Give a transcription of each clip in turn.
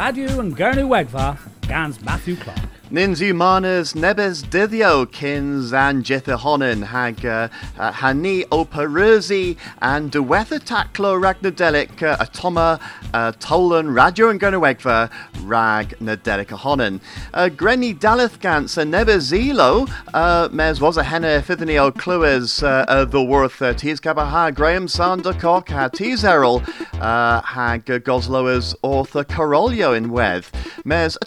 Radio and Gurney Wegva, Gans Matthew Clark. Ninzi manas nebes diddio kins and jithahonin hag uh, hani operuzi and duwetha taklo ragnadelic uh, atoma uh, tolan radio and gunawegva rag nadelic ahonin. Uh, Grenny dalith gans a nebes zelo uh, mes was a henna fithani o clues uh, uh, the worth uh, tis gabaha Graham Sandercock ha tis errol uh, hag uh, gosloas author Carolio in weth mes a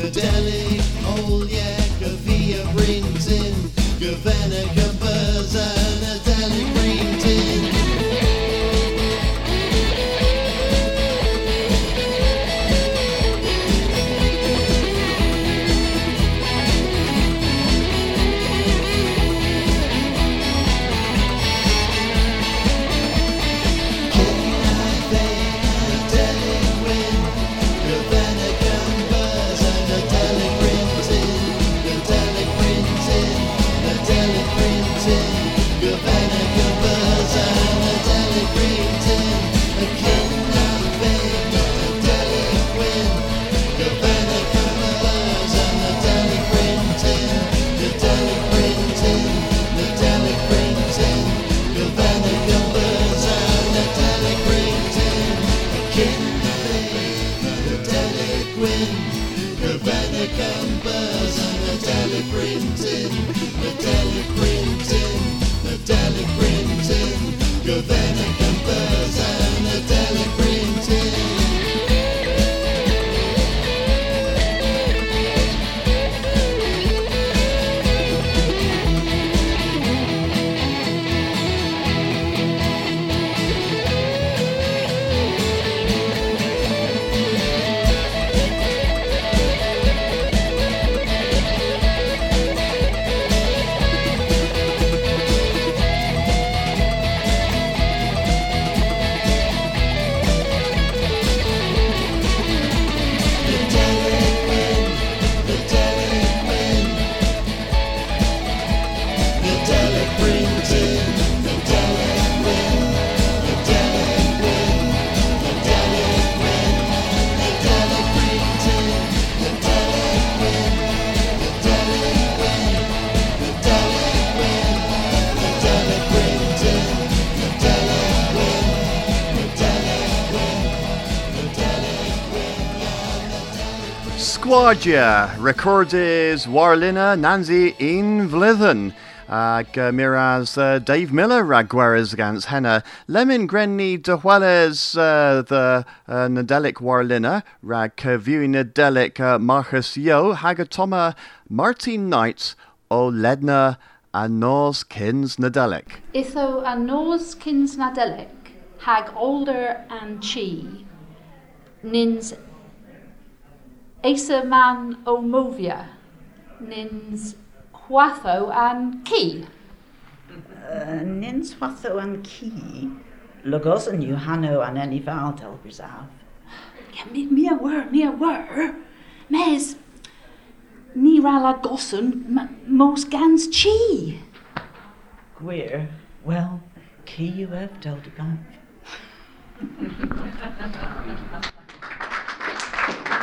Nadalek hole, yeah, Gavia Brinton, Gavanna Gambas Squadja recordes Warlina Nanzi in Vlithen. Ag uh, miraz uh, Dave Miller ragwares gans henna. Lemon Grenny de Hueles uh, the uh, Nadelic Warlina rag Kavu Nadelic uh, Marcus Yo Hagatoma Martin Knight o Ledna a Nos Kins Nadelic. Itho a nos kins nadelic, hag older and chi, nins Asa man o movia, nins huatho and ki. Uh, nins watho an ki, logos an Johanno an any val del Brizaf. Ja, mi, mi a wur, mi a wur. Mes, ni rala gosun, m- mos gans chi. Gwir, well, ki you have del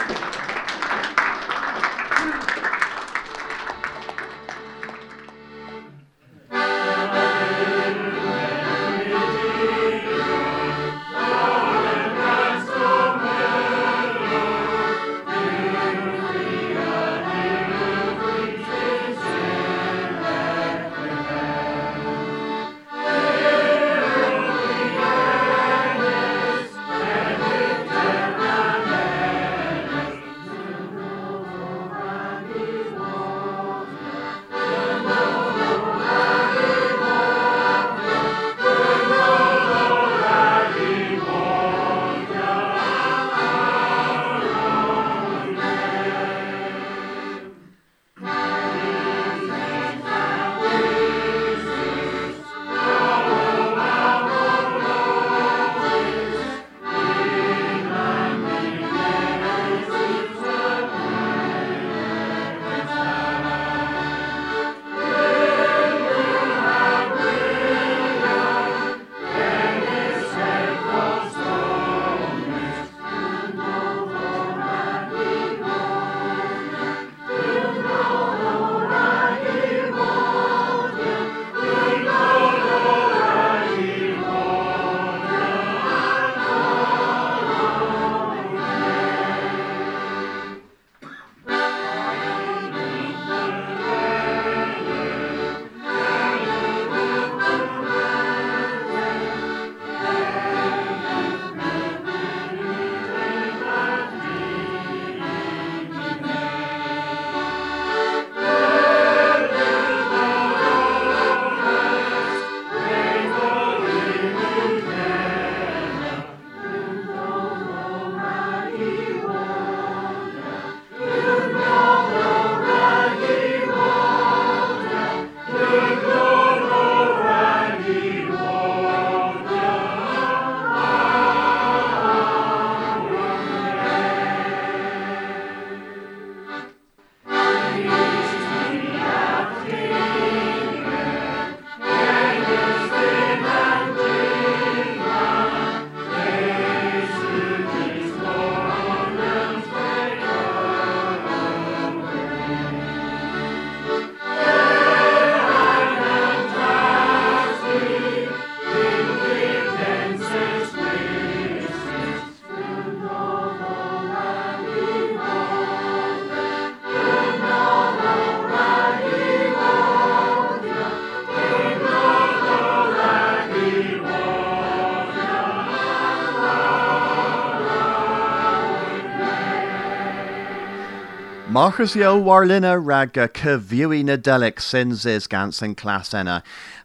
Marcus Yo Warlina rag uh, Caviwi Nadelic sins is Gansen class enna.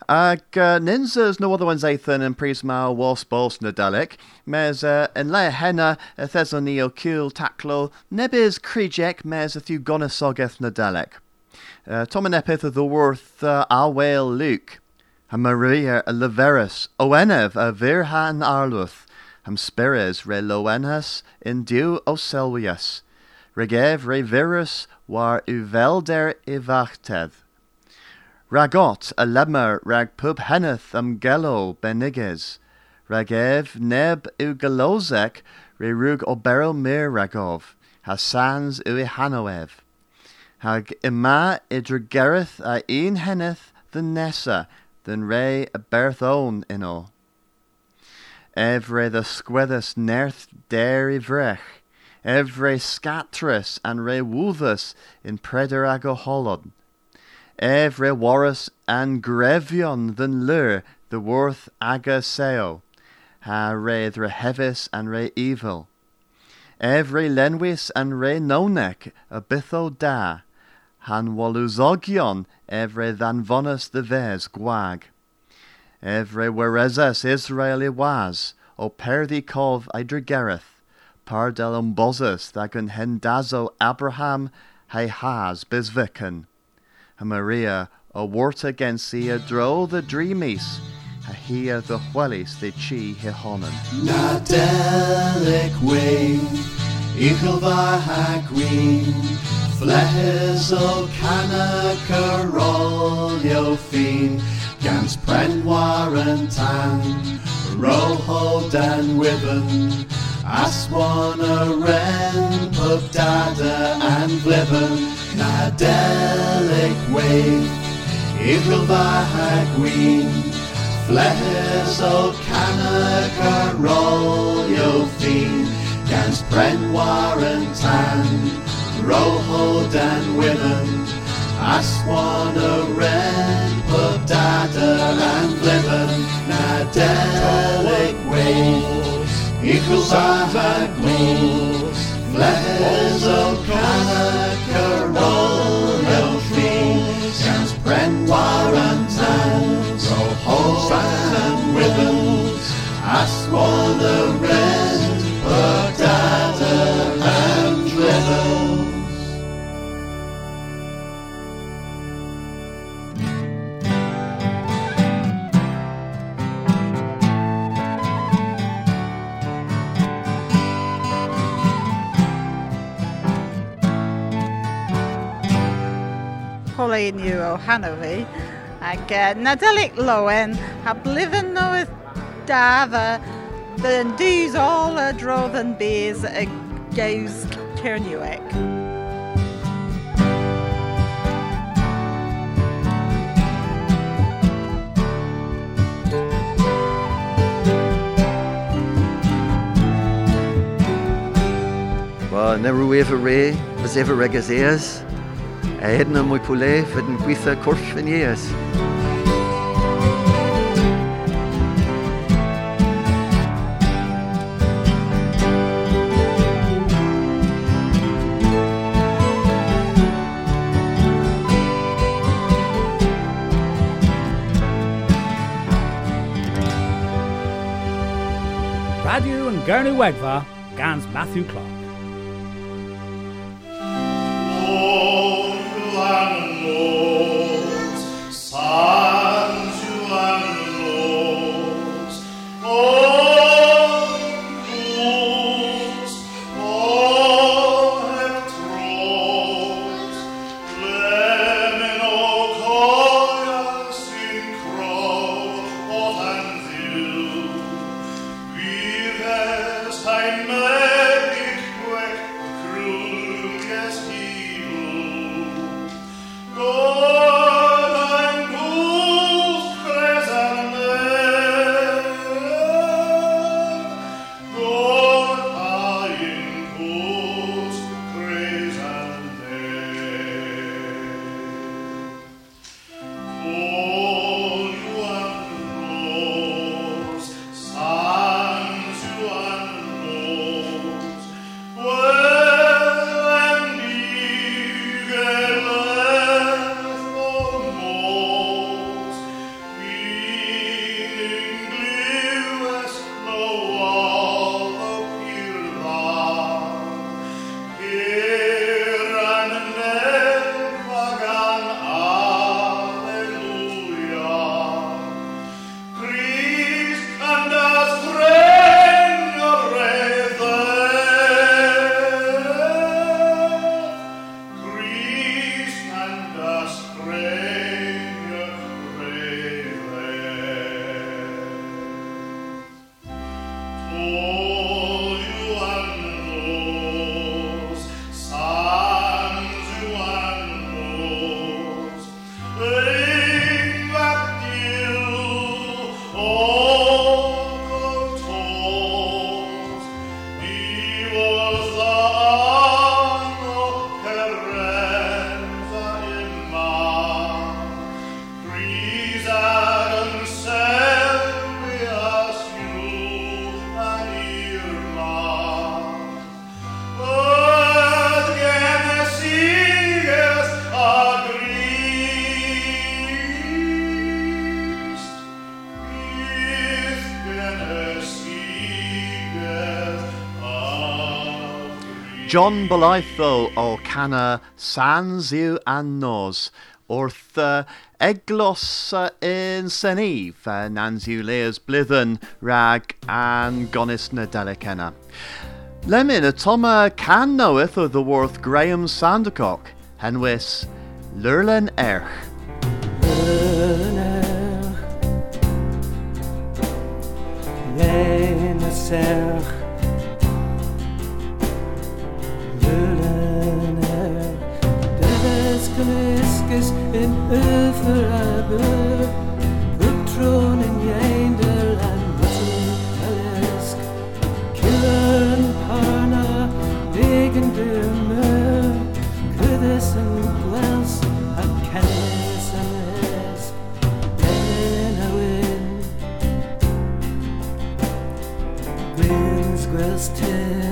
Ag uh, no other ones Ethan and Prisma Waspos Nadelic. Mes uh, le henna a thesonio cul taclo nebis crijek mes a few gonosogeth Nadelic. Uh, Tom and epith of the worth uh, Luke. A Maria a Leverus, Oenev a Virhan Arluth, Ham Spires re Loenhas in Diu Oselvius, Regev re Virus war Uvelder Ivachteth. Ragot a Lemmer rag pub henneth am Gelo beniges, Ragev neb u Galozek re rug obero mir ragov, Hassans u Hanoev. Hag ima idrigereth a un henneth the Nessa, than re a berth own in all. Evre the squethus nerth der i vrech, evre scatrus and re woothus in preder ago holod. Evre warus and grevion than lur the worth aga ha re the and re evil. Evre lenwis and re nonek a bitho da, han waluzogion evre than vonus the ves gwag. Evre werezas Israeli was, o perdi kov idrigereth, par del umbozus thagun hendazo Abraham he has bisviken. A Maria o warta gensi a dro the dreamies, a hia the huelis the chi hihonen. Nadelic wing, Eagle var green, Flehes o canna carolio fin, Gans pren warrantan, Roho dan wibben, Aswana ren, pub dada and vliven, Nadelic var green, Flehes o canna carolio fin, Gans pren warrantan, Roho dan women, Aswana ren, pub dada and vliven, Nadelic wings, equals our gleams, Flehes o canna carolio fin, Gans pren warrantan, Roho dan women, Aswana the pub Pauline Hanover ag uh, Lowen a bliven noeth dava the dys all a drodd yn bees a gaws Cernuec. Wa never we ever ré was ever regas eas. A hedna mwy pwle fyd yn gweithio cwrs yn. Radio and Gurney Wegva, Gans Matthew Clark. John Bolaitho o Cana Sans yw Annos wrth uh, eglos uh, yn Senif uh, nans leas rag an gonis na delicenna. Lemon y toma can knoweth o the worth Graham Sandercock, henwys Lurlen Erch. Lein y serch Lylen gymysgys yn yfyr a byr Gwtron yn ieinder a'n wytyn ylysg Cylen parna dymyr Cyddys yn gwels a cennus yn ysg Len a wyn Gwyn's gwels tin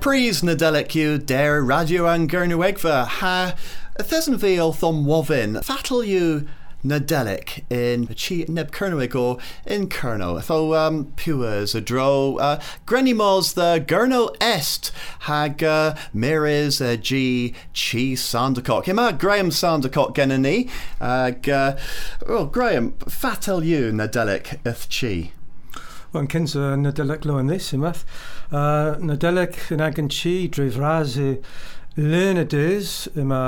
Prís na der radio an Gernewegfa ha a thesn fi thom wofin fatal yw na delic in chi neb Kernowig o in Kerno. Tho um, puas a dro uh, Mos the Gurno Est hag uh, Miris uh, G Chi Sandercock. Ima Graham Sandercock genani. Ag uh, oh Graham fatal yw na delic ith chi. Wel, cyns o Nadeleg lo yn ddys ymath. Uh, Nadeleg yn agen chi drwy'r ras i learn y dys yma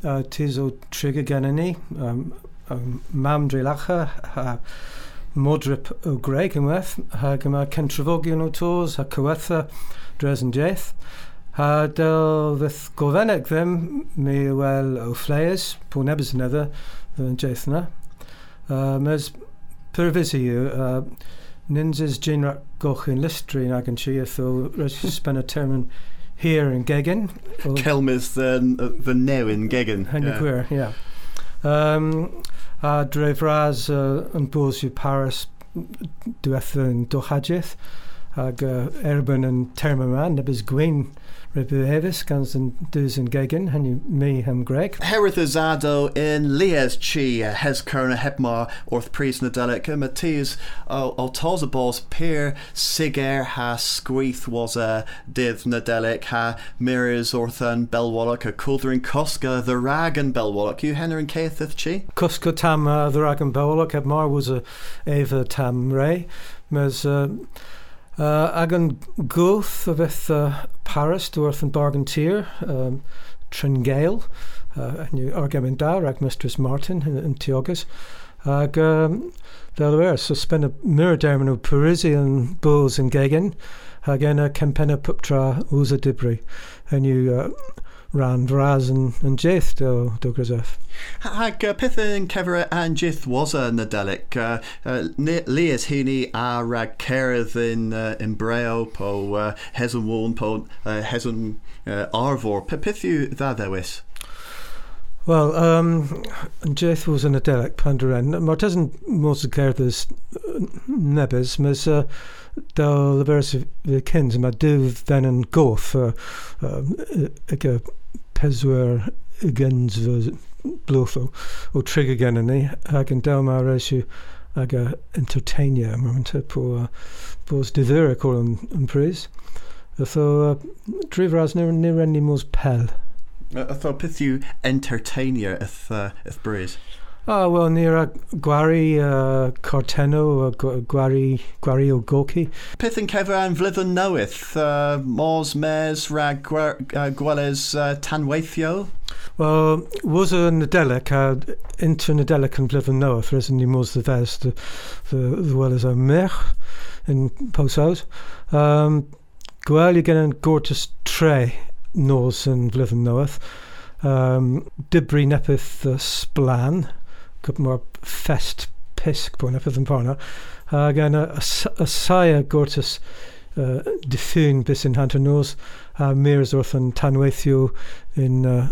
uh, tis o trigger gen ni. Um, um, mam drwy'r lacha Uh, modrip o Greg ymweth, hag yma centrifogion o tos a cywetha dres yn jeth. A dyl fydd gofennig ddim mi wel o ffleus, pw nebys yn edrych yn jaith yna. Uh, Mys pyrfys i yw, uh, Nins is Jane goch in listrin ag yn siath o rys spen a term here in Gegin. Kelmis the, the new in Gegan. Henry yeah. Queer, yeah. Um, a dref ras uh, yn bwys i Paris diwetha yn dochadjeth ag uh, erbyn yn term yma nebys gwyn Rebbe Evis gans yn Gegin hynny mi hem Greg. Herith Azado in Lies Chi Hes Kerna Hepmar Orth Priest Nadelic Matthias o Tos a Bos Peer Siger ha Squeeth was a Div Nadelic ha Mirrors Orthan Belwallock a Kuldrin Koska the Rag and Belwallock you Henry and Caithith Chi? Koska Tam uh, the Rag and Belwallock Hepmar was a Eva Tam Ray. Mes uh, Uh, goth a uh, Paris dúirth an bargan tír um, Tringale uh, ar gamin da ag Mistress Martin in, in Tiogus Ag um, fel wer, so dermyn o Parisian bulls yn gegen, ag enna cempenna puptra úsa dibri. En yw uh, ran vraz yn, yn jeth do, do grysaf. Hag uh, peth yn cefra an jith was a Nadelic. Uh, uh, Leas hini a rag cerdd in, uh, in breo po uh, hesyn wôn po uh, hesyn uh, peth yw dda ddewis? Wel, um, yn was yn Nadelic pan dyren. Mae'r tesyn mos y cerddys nebys, mas uh, lyfers y cyns, mae dydd then yn goff uh, um, ag y peswyr y gyns fy blwff o, o trig gen ni, ac yn del mae'r eisiau ag y entertainio, mae'n te po uh, bos dyddyr ac yn uh. Ytho peth yw entertainio yth, uh, yth brys? Ah, wel, ni a gwari uh, Corteno, a gwari, gwari o Goki. Peth yn cefr am flyddyn newydd, uh, mors, mes, rag gwelys uh, tanweithio? Wel, was a Nadelec, a inter Nadelec yn flyddyn newydd, rys ni mors the fest, the well as a mech in Posaus. Um, i gen yn gortus tre nos yn flyddyn newydd. Um, dibri nepeth uh, splan, gyda mor fest pisg yna fydd yn porno. A gan y, y saia gortus uh, diffyn bys yn hant nos a mirs wrth yn tanweithio yn uh,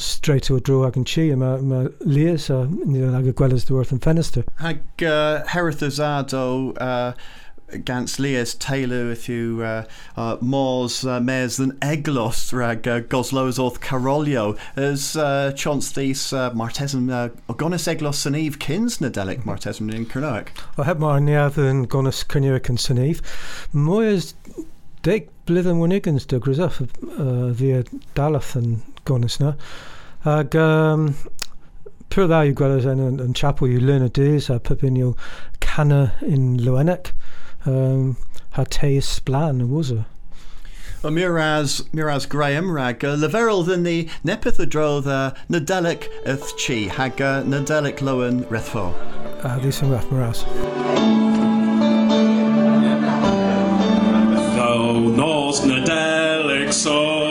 straight o dro ag yn chi a mae ma Lias a ni'n ag y gwelys dwi wrth yn ffenestr. Hag uh, Herith Azado uh, gans Lias Taylor with you uh, uh, Mors uh, than Eglos rag uh, Goslows orth Carolio as uh, chance these uh, Martesum uh, Ogonis Eglos and Eve Kins Nadelic Martesum in Kernoak. I mar nead yn Gonis yn Synif. Mwy ys deg blwyddyn wynigans dy grisaf uh, ddi dalath yn Gonis na. Ag um, pur yw gweld yn, yn chapel yw Luna Days a pepin yw Cana in Lwenec um, ha teis blan y wwsa. O Miraz, Miraz Graham rag uh, leferol ddyn ni nepeth y drodd uh, Nadelic yth chi hag uh, Nadelic lowen rethfo. A ddys yn rath Miraz. Tho nos Nadelic sos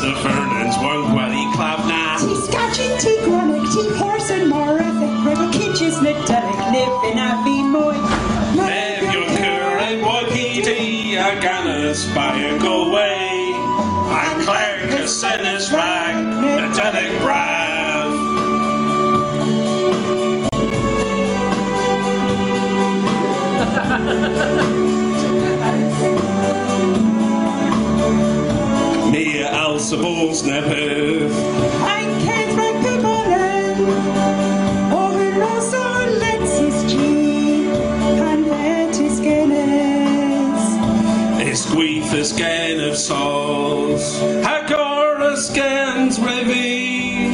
the Fernands, one Gwelly, Clavna. Tea scotching, tea chronic, tea horse and more ethic. Rebel kitchens, Nadelic, live in a be moy. Lev Junker and are gonna spy and go away. I'm Senis rag, Nadelic brav. Alcibal's never. Ein Kind weggeboren, over also Alexis G. And Lettis Guinness. Isgwyth ysgen of souls Hagor ysgens refi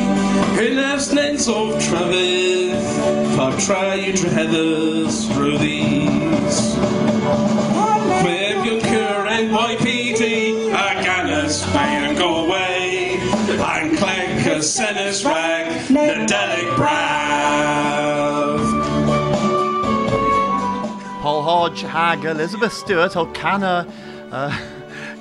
Hynafs nens of trafydd Fab trai trehethys rwyddies Cweb yw'n cyr NYPD Ac clec y senes rag Nadelig braf Paul Hodge hag Elizabeth Stewart o Cana uh,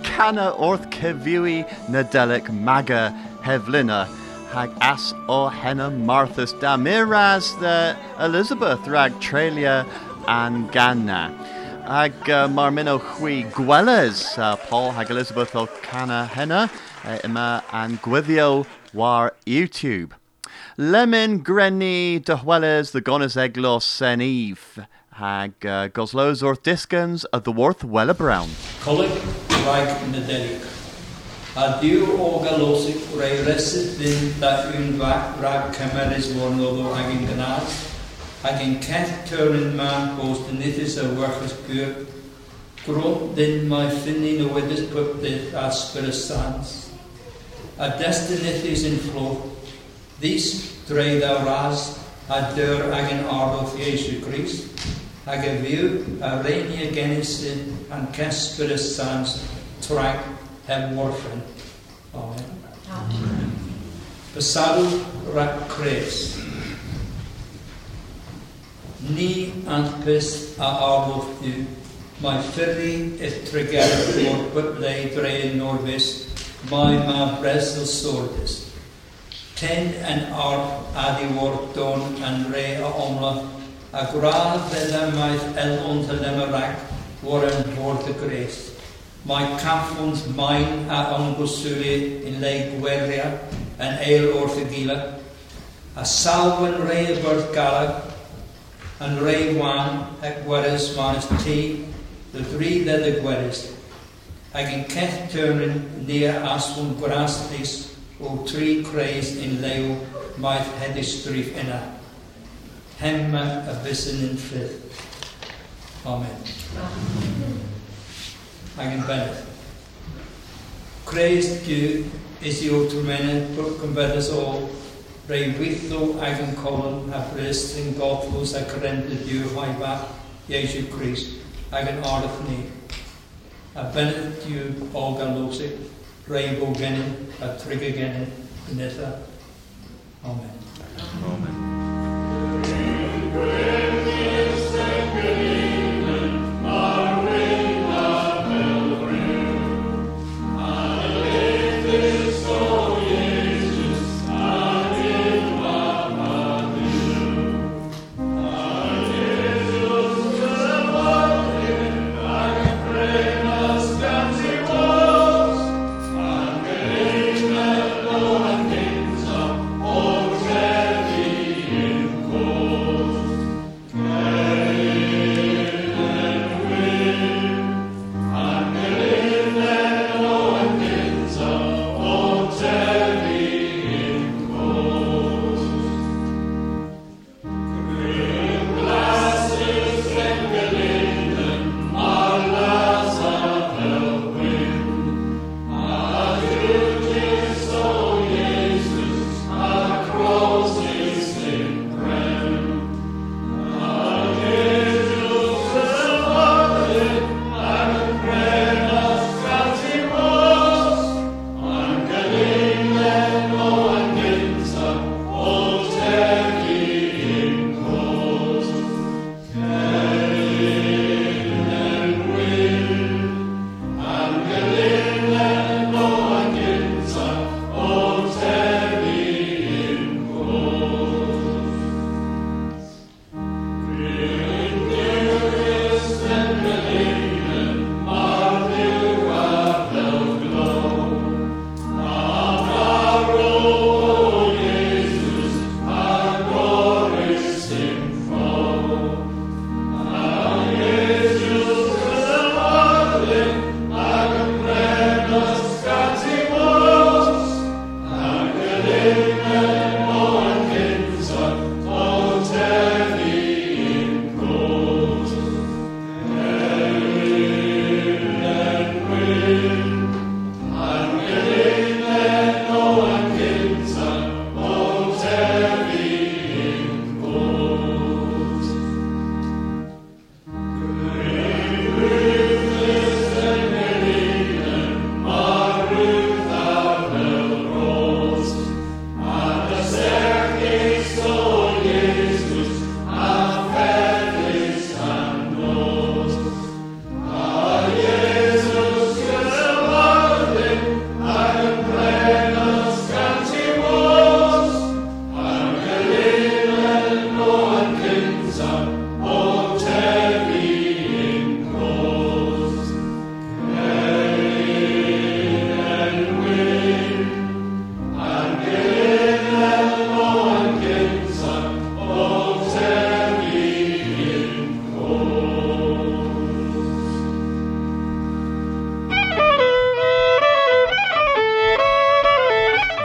Cana orth Cefiwi Nadelic Maga Hevlina hag as o henna Marthas Damiraz, the Elizabeth rag Trelia and Ganna. Hag uh, marmino chwi gweles uh, Paul hag Elizabeth o Cana henna uh, ima and gwyddio war YouTube Lemon Grenny Dyhweles the Gonas Eglos Sen Eve hag uh, Goslows Orth Diskins of the Worth Wella Brown. Coleg rhaid Naderig. A diw o galosig rei resydd ddyn da yw'n rhag cymerus mor nofo ag yn gynnar, ag yn ceth tyrn man bos dy nithis y werchus gyr, grwnt dyn mae ffynnu na wedys pwpdydd a spyrus sans. A destinithis yn fflo, ddys dreid a ras a dyr ag yn ardodd Iesu Christ, ag y fyw a reini a genisyn a'n cespyrus sans trag heb warfen. Amen. Besadw rhaid cres. Ni antpys a arlodd yw. Mae ffyrru eith treger o'r bybleu drein norfus, mae ma bresl sordus. Ten yn arp adiword don yn re a omla, a gradd fydda maeth elond yn ymyrach war yn fwrdd y gres. Mae caffwns maen a ongwswli yn le gweria yn eil wrth gila, a salw yn rei y byrdd galag, yn rei wan ac gweres maes ti, y dri ddedd y gweres, ac yn ceth tyrnyn nia aswn gwrastus o tri creus yn lew maeth hedistrif yna. Hemma y bysyn yn ffydd. Amen. Ac yn bennedd. Creus diw is i o'r twrmenau bwrc yn beddys o rei wythlw ag yn colon a brys yn godlws ac rend y diw haifa Iesu Christ ag yn ardd ni. A bennedd diw o galwsig rei bo gennym a trig y gennym gynnetha. Amen. Amen. Thank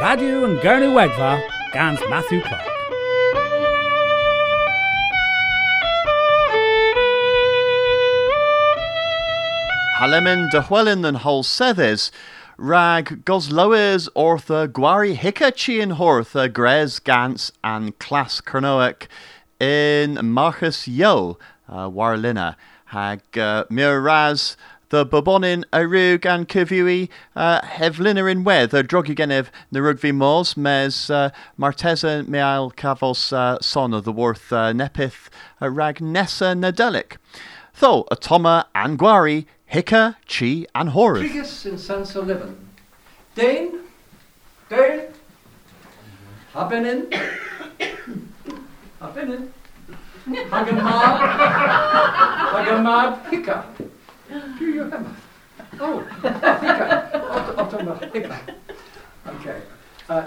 Gurney Wegva, Gans Matthew Clark. Halemin de Huelin and Hol Sethes, Rag Gosloes Ortha Gwari Hicka Chian Hortha Grez Gans and Class Kernoek in Marcus Yo, uh, Warlina, Hag uh, Miraz the Bobonin Arug and Kivui uh, Hevlina in Wed, the Drogigenev Narugvi Mos, Mes uh, Marteza Meal Kavos uh, Son of the Worth uh, Nepith uh, Rag Nessa Nadelik. Tho, Atoma and Gwari, Hicka, Chi and Horus. Trigus in Sans 11. Dane, Dane, Habenin, Habenin, Hagamab, Hagamab, Hicka. Do you remember? Oh, Hicka. Ot- Ottoman Hicka. Okay. Uh,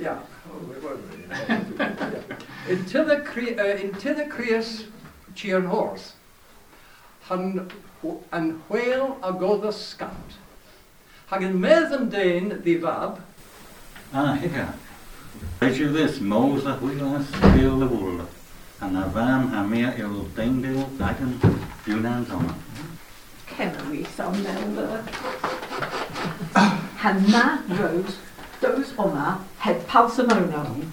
yeah. Where were we? Yeah. Until the cre- uh, until the creus cheer horse. Han an whale a go the scant. Hagen meddyn dain the vab. Ah, hicka. Weet je this, Moza Huilas speel de woelde. En naar warm ha meer il dingdeel dagen dunan zomer. Kenner we some member. Hanna Rose, those Oma, head Palsamono.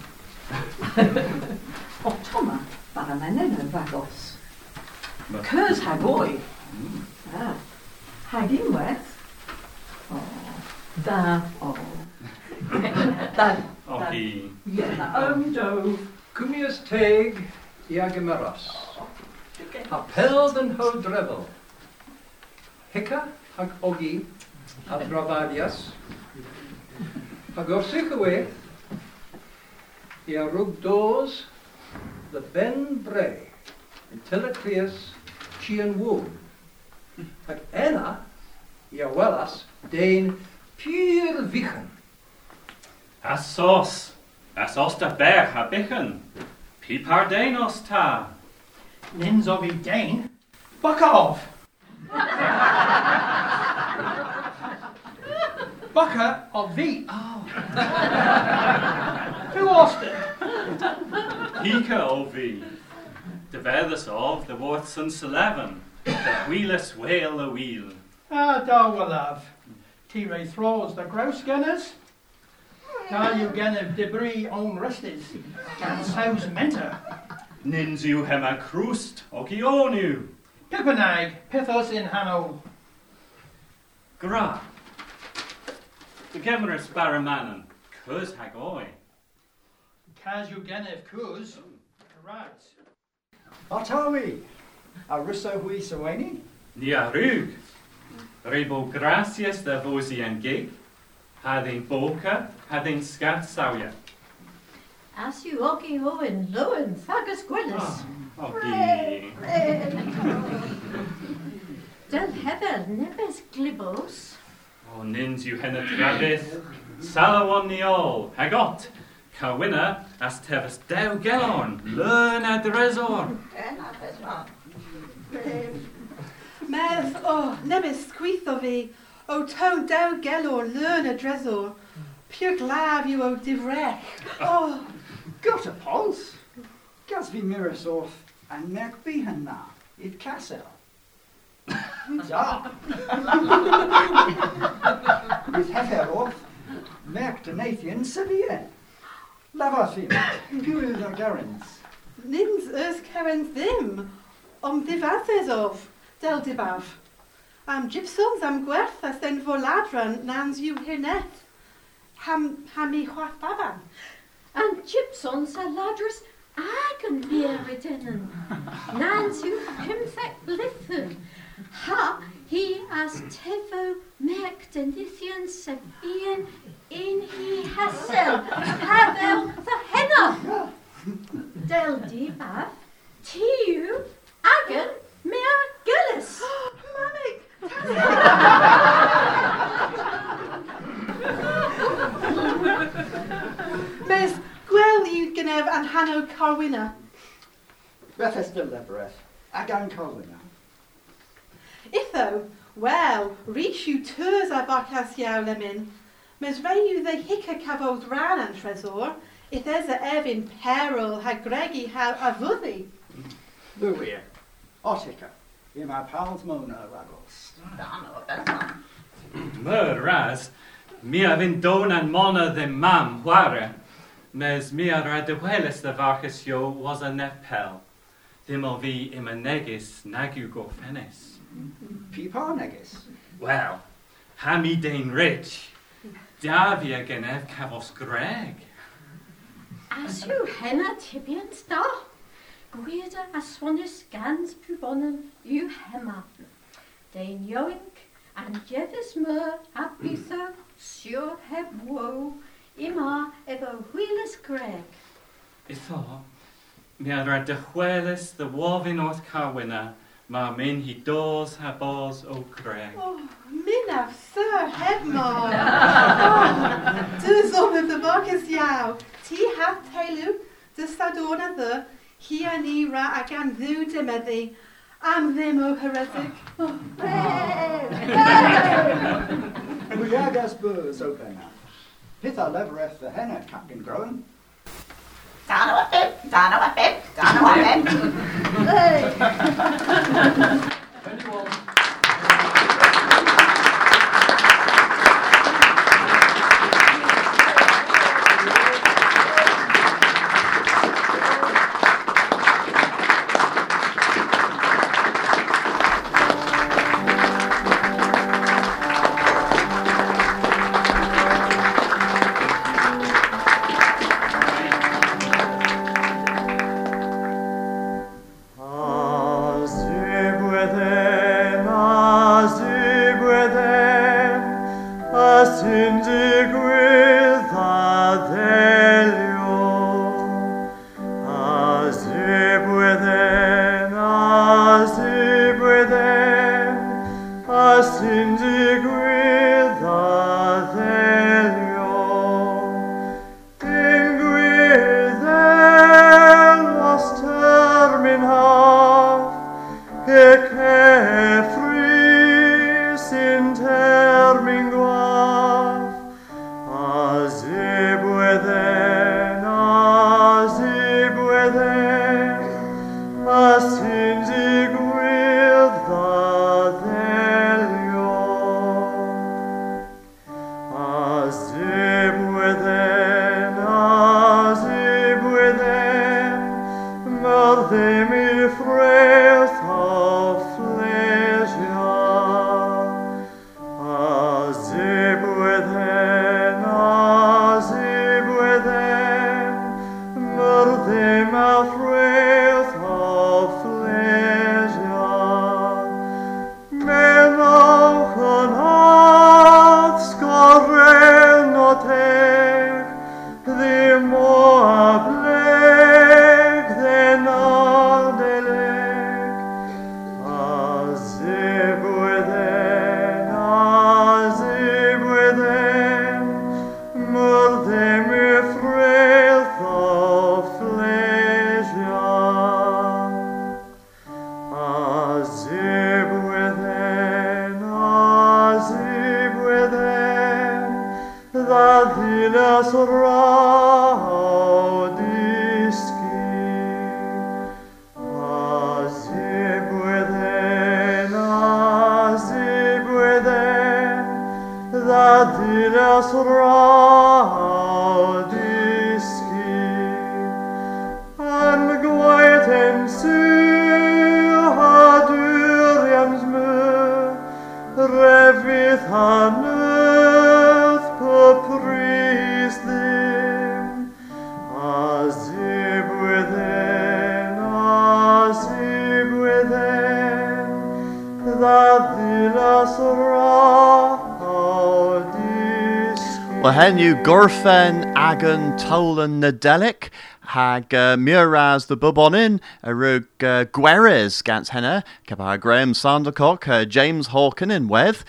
Otoma, Baramaneno Vagos. Curs Hagoi. Ah, Hagin West. Oh, da, oh. Da, Okay. yeah, da, um, dove. Cumius teg Iagemeros. Appel den ho drevel. Hicka hag ogi a dravadias. Hag orsichwe. Ia rug dos the ben bre. Until a creus chian woon. Hag enna ia wellas dein pure vichen. Asos, asos da ber ha bichen. Pipar denos ta. Nins of Dane. Buck off! Bucker of V. Oh. Who it? Hika o vi. The vedas of the worth since eleven. The wheeless whale a wheel. Ah, da will have. T-Ray throws the grouse gunners. Da you gen of debris on restes. And so's mentor. Nins you hema crust ogionu. Pippenag, pithos in Hanno. Gra. The gemeris baramanan. Cuz hagoi. Cas you gen of cuz. Oh. Right. Otawi, a hui soeni? Nia rug. Rebo gracias da vosi en gig. Hadin boca, hadin scat sawia. As you ogi owen lowen thagus gwyllis. Ah. Ogi. Del hefer nebes glibos. O nins you henna trabith. Salawon ni all. Hagot. Cawina as tefas dew gelorn. Learn ad resor. Mes, oh, nebys sgwitho fi, o to daw gelor learn a dresor, pure glaf yw o difrech. Ah. Oh, Got a pulse? Gas vi mirrors off and merk bihan na, it castle. Ja. Is hefer off, merk de Nathan Sibian. Lavafin, pure the garants. nins ys ceren ddim, om ddifathys of, del dibaf. Am gypsums am gwerth as den voladran nans yw hirnet. Ham, ham i chwath baban. And gypsons a ladrus agan beridenen. Nans yw pymthec blithyn. Ha hi as tefo merk denithian sefian in hi hasel. Havel the henna. Del dibaf. Tiu agan mea gillis. Mes, gwel yw gynef an hanno carwina. Refes de lebreth, agan colina. Itho, wel, reach yw turs a barcas iaw lemin. Mes rei yw dde hica cafodd ran an tresor, if there's a Evin peril ha gregi ha a fuddi. Louis, Otica, i my pals Mona Ragos. Myr ras, mi a fynd don an mona ddim mam chwarae, mes mi ar y dyweles y farchus io was a nepel. Ddim o fi im a negus nag yw gorffenus. Pi pa negus? Wel, ha mi dein rich. Da fi a genef cafos greg. As yw henna tibiant da. Gwyda a swanus gans pwbonem yw hema. Dein ioink, an jedys myr a bitho, siwr heb wow. Ima efo hwylus greg. Itho, mi a rhaid y chweles dy wofyn o'r cawina, ma min hi dos ha bos o greg. Oh, min af sir heb mar. oh, dus om de bakes jou. Ti hat teilu, dus stadona the, hi a ni ra ac an ddiw dymeddi, am ddim o heretic. Oh, We agas burs open. Pitha levereth the henna captain grown. Dano a bib, dano a bib, dano a bib. Well, gorffen agan tolan nadelic hag uh, muras the bubonin a rug uh, gweres gans henna capa Graham Sandercock uh, James Hawken in wedd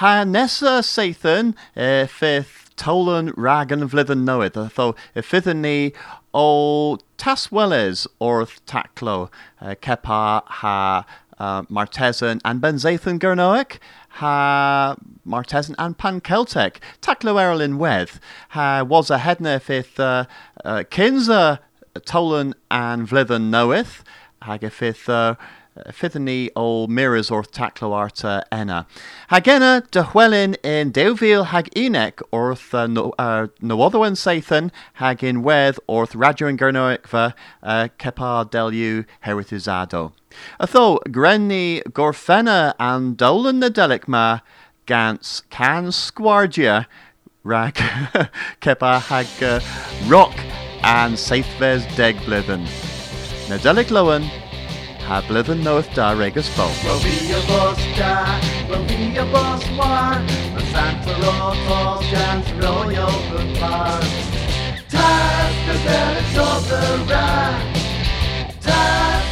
ha nessa Sathan uh, fifth tolan ragan vlithen noed tho y ffyddyn ni o tasweles orth taclo uh, kepa ha uh, Martesan and Ben Zathan Gernoic ha Martesan and Pan Celtic. Taclo Erlin Weth ha was a hedna fifth uh, uh, Kinza Tolan and Vlithen knoweth hag a fifth uh, Fithany o mirrors orth taclo arta enna. Hagena de hwelin in deuvil hag enek orth uh, no, uh, sathan hag in weth orth radio and gernoicva uh, kepa delu heritizado. Atho grenni gorfena and dolan na delic ma gans can squardia rag kepa hag uh, rock and saithves deg blithen. Na delic ha blithen knoweth da regus bo. Will be a bus da, will be a bus war, a Santa Rotos dance royal bar. Tas the delic of the ra, tas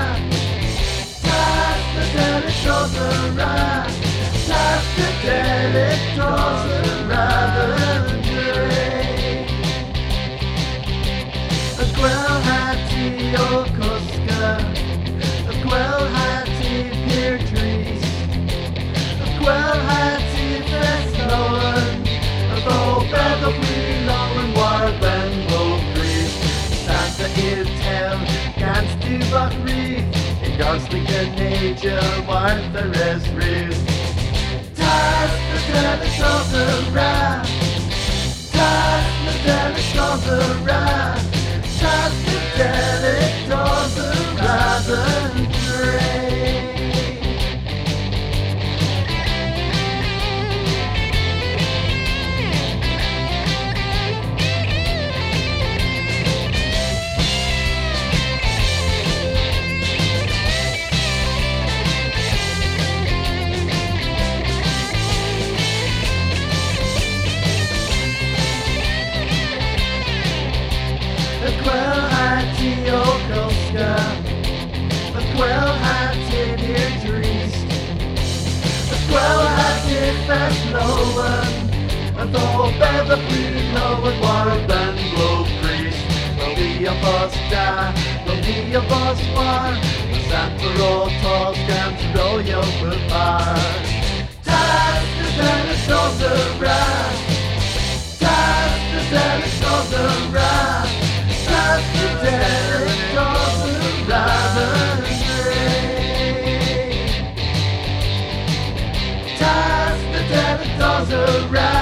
yokosuka of quail hatty pear trees, of quail hatty festowen, of old feather willow and warren will breeze. Santa is town, can't do but read, in ghostly nature, while the rest reads. Task the telescope the rat, task the telescope the rat, the Janet Dawson, Robin Drake. 12 high tip your east, a 12 high tip fast lower, and the whole bed of bleeding over priest. There'll be a bus die, there'll be a bus fire, the Santa Rosa talks down your Royal Boulevard. Ties the dinosaurs around, ties the dinosaurs around, ties the dinosaurs Times the dead does the dead.